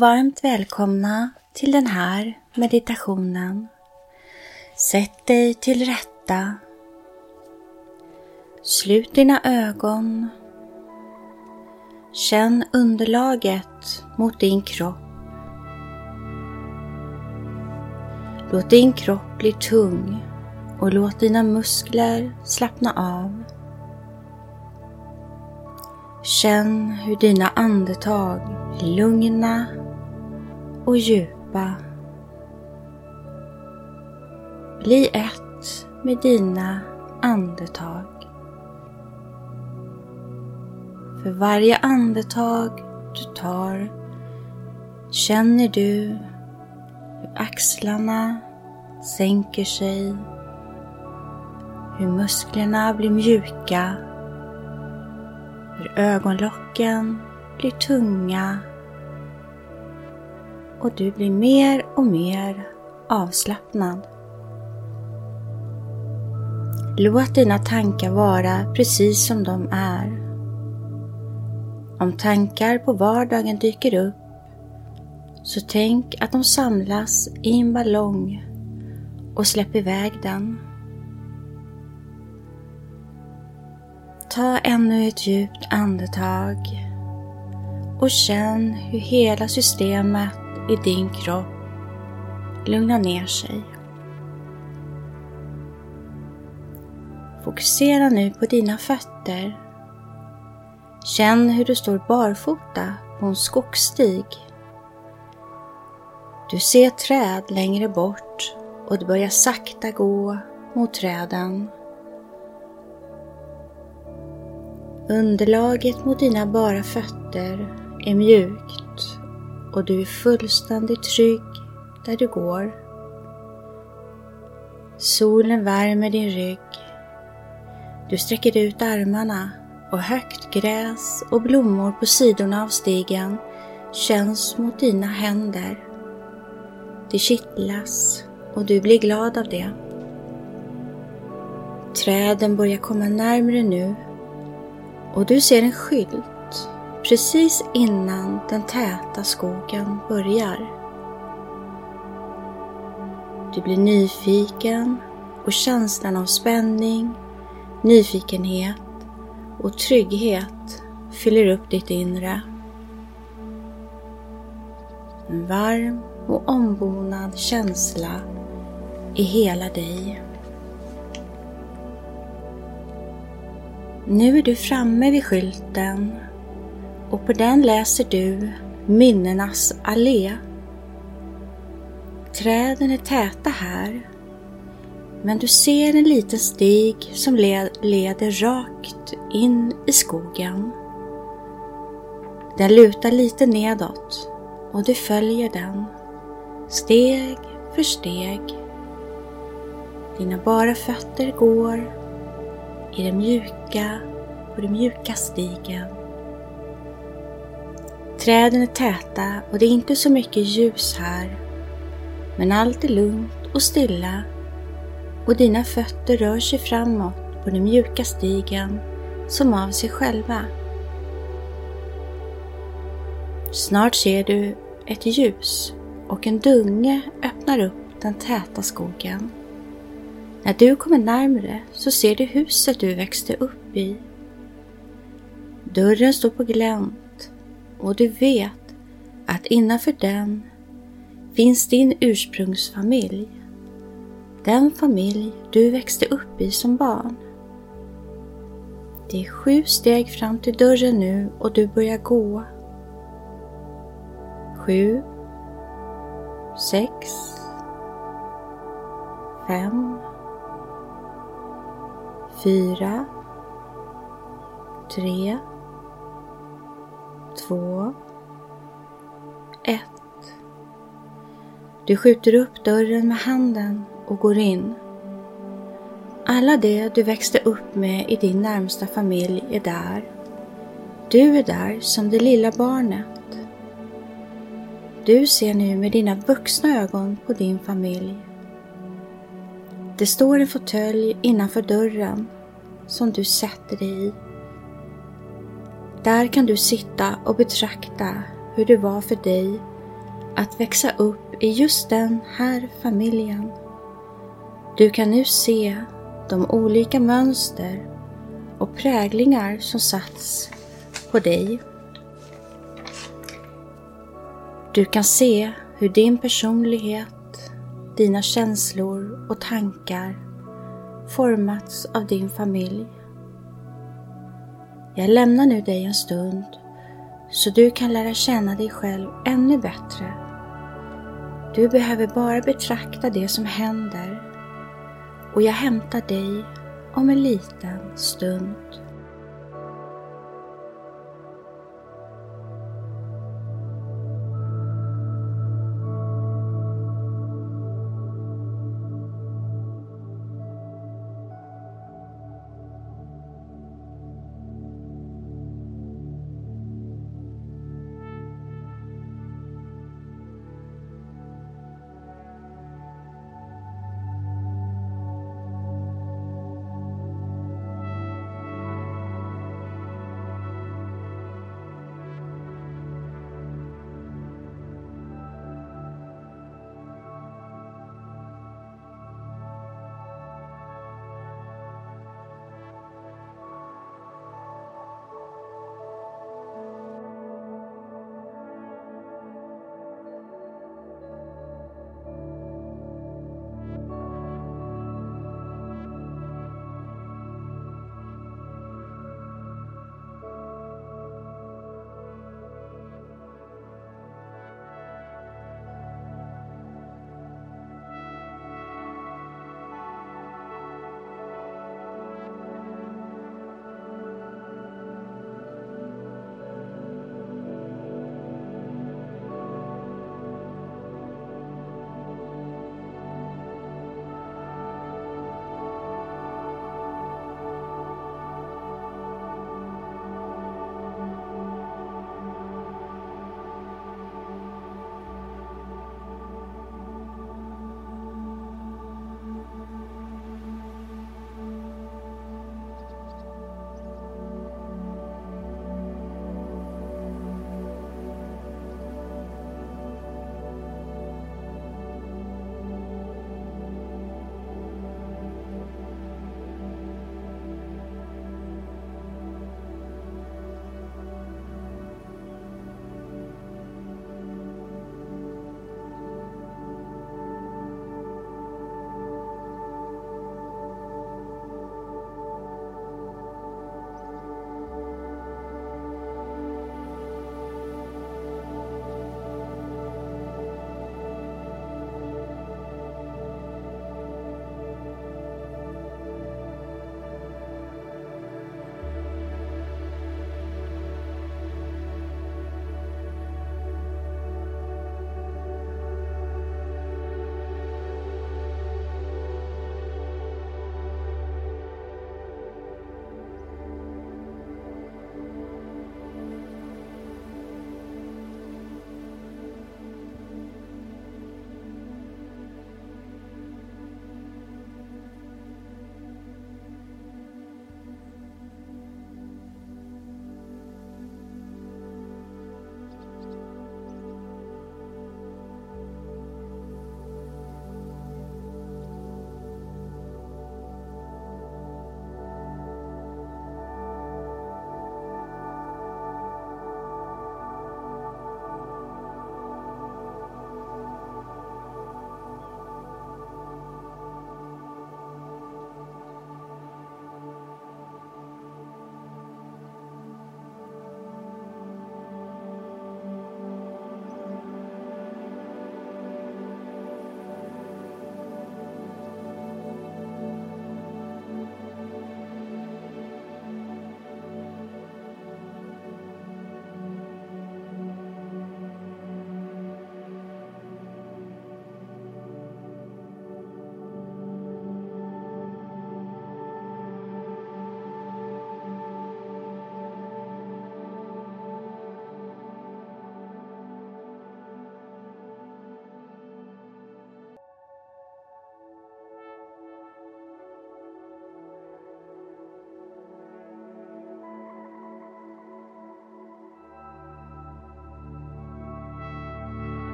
Och varmt välkomna till den här meditationen. Sätt dig till rätta. Slut dina ögon. Känn underlaget mot din kropp. Låt din kropp bli tung och låt dina muskler slappna av. Känn hur dina andetag är lugna och djupa. Bli ett med dina andetag. För varje andetag du tar känner du hur axlarna sänker sig, hur musklerna blir mjuka hur ögonlocken blir tunga och du blir mer och mer avslappnad. Låt dina tankar vara precis som de är. Om tankar på vardagen dyker upp så tänk att de samlas i en ballong och släpp iväg den. Ta ännu ett djupt andetag och känn hur hela systemet i din kropp lugna ner sig. Fokusera nu på dina fötter. Känn hur du står barfota på en skogsstig. Du ser träd längre bort och du börjar sakta gå mot träden. Underlaget mot dina bara fötter är mjukt och du är fullständigt trygg där du går. Solen värmer din rygg. Du sträcker ut armarna och högt gräs och blommor på sidorna av stigen känns mot dina händer. Det kittlas och du blir glad av det. Träden börjar komma närmre nu och du ser en skylt precis innan den täta skogen börjar. Du blir nyfiken och känslan av spänning, nyfikenhet och trygghet fyller upp ditt inre. En varm och ombonad känsla i hela dig. Nu är du framme vid skylten och på den läser du Minnenas allé. Träden är täta här, men du ser en liten stig som leder rakt in i skogen. Den lutar lite nedåt och du följer den, steg för steg. Dina bara fötter går i det mjuka, på den mjuka stigen. Träden är täta och det är inte så mycket ljus här. Men allt är lugnt och stilla och dina fötter rör sig framåt på den mjuka stigen som av sig själva. Snart ser du ett ljus och en dunge öppnar upp den täta skogen. När du kommer närmre så ser du huset du växte upp i. Dörren står på glänt och du vet att innanför den finns din ursprungsfamilj. Den familj du växte upp i som barn. Det är sju steg fram till dörren nu och du börjar gå. Sju, sex, fem, fyra, tre, två, ett. Du skjuter upp dörren med handen och går in. Alla det du växte upp med i din närmsta familj är där. Du är där som det lilla barnet. Du ser nu med dina vuxna ögon på din familj det står en fåtölj innanför dörren som du sätter dig i. Där kan du sitta och betrakta hur det var för dig att växa upp i just den här familjen. Du kan nu se de olika mönster och präglingar som satts på dig. Du kan se hur din personlighet, dina känslor och tankar formats av din familj. Jag lämnar nu dig en stund så du kan lära känna dig själv ännu bättre. Du behöver bara betrakta det som händer och jag hämtar dig om en liten stund.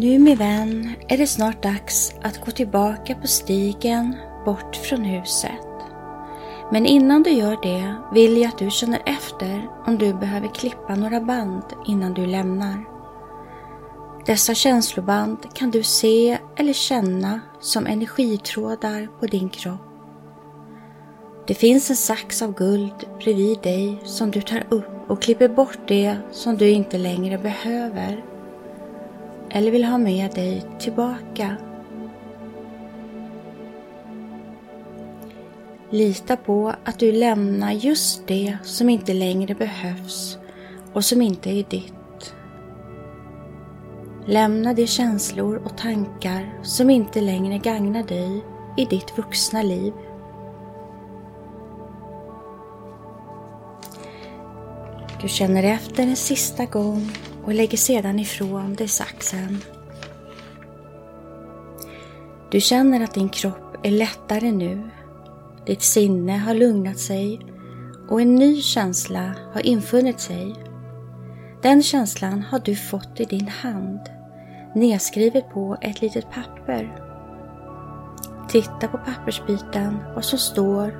Nu min vän är det snart dags att gå tillbaka på stigen bort från huset. Men innan du gör det vill jag att du känner efter om du behöver klippa några band innan du lämnar. Dessa känsloband kan du se eller känna som energitrådar på din kropp. Det finns en sax av guld bredvid dig som du tar upp och klipper bort det som du inte längre behöver eller vill ha med dig tillbaka. Lita på att du lämnar just det som inte längre behövs och som inte är ditt. Lämna de känslor och tankar som inte längre gagnar dig i ditt vuxna liv. Du känner efter en sista gång och lägger sedan ifrån dig saxen. Du känner att din kropp är lättare nu. Ditt sinne har lugnat sig och en ny känsla har infunnit sig. Den känslan har du fått i din hand, nedskrivet på ett litet papper. Titta på pappersbiten, vad som står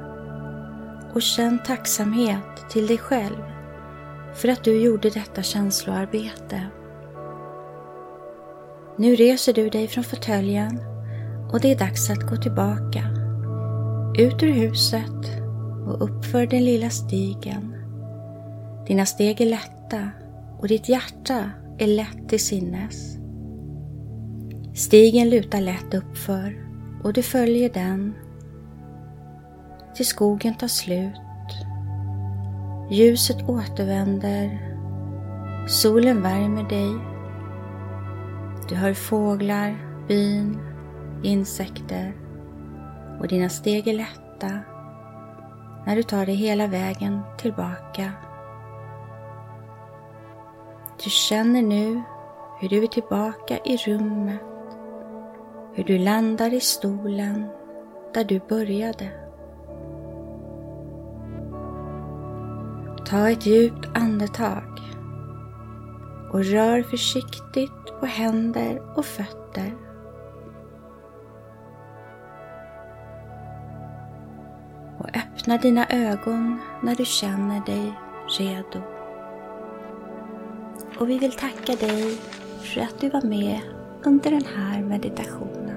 och känn tacksamhet till dig själv för att du gjorde detta känsloarbete. Nu reser du dig från fåtöljen och det är dags att gå tillbaka. Ut ur huset och uppför den lilla stigen. Dina steg är lätta och ditt hjärta är lätt till sinnes. Stigen lutar lätt uppför och du följer den till skogen tar slut Ljuset återvänder. Solen värmer dig. Du hör fåglar, bin, insekter och dina steg är lätta när du tar dig hela vägen tillbaka. Du känner nu hur du är tillbaka i rummet, hur du landar i stolen där du började. Ta ett djupt andetag och rör försiktigt på händer och fötter. Och öppna dina ögon när du känner dig redo. Och vi vill tacka dig för att du var med under den här meditationen.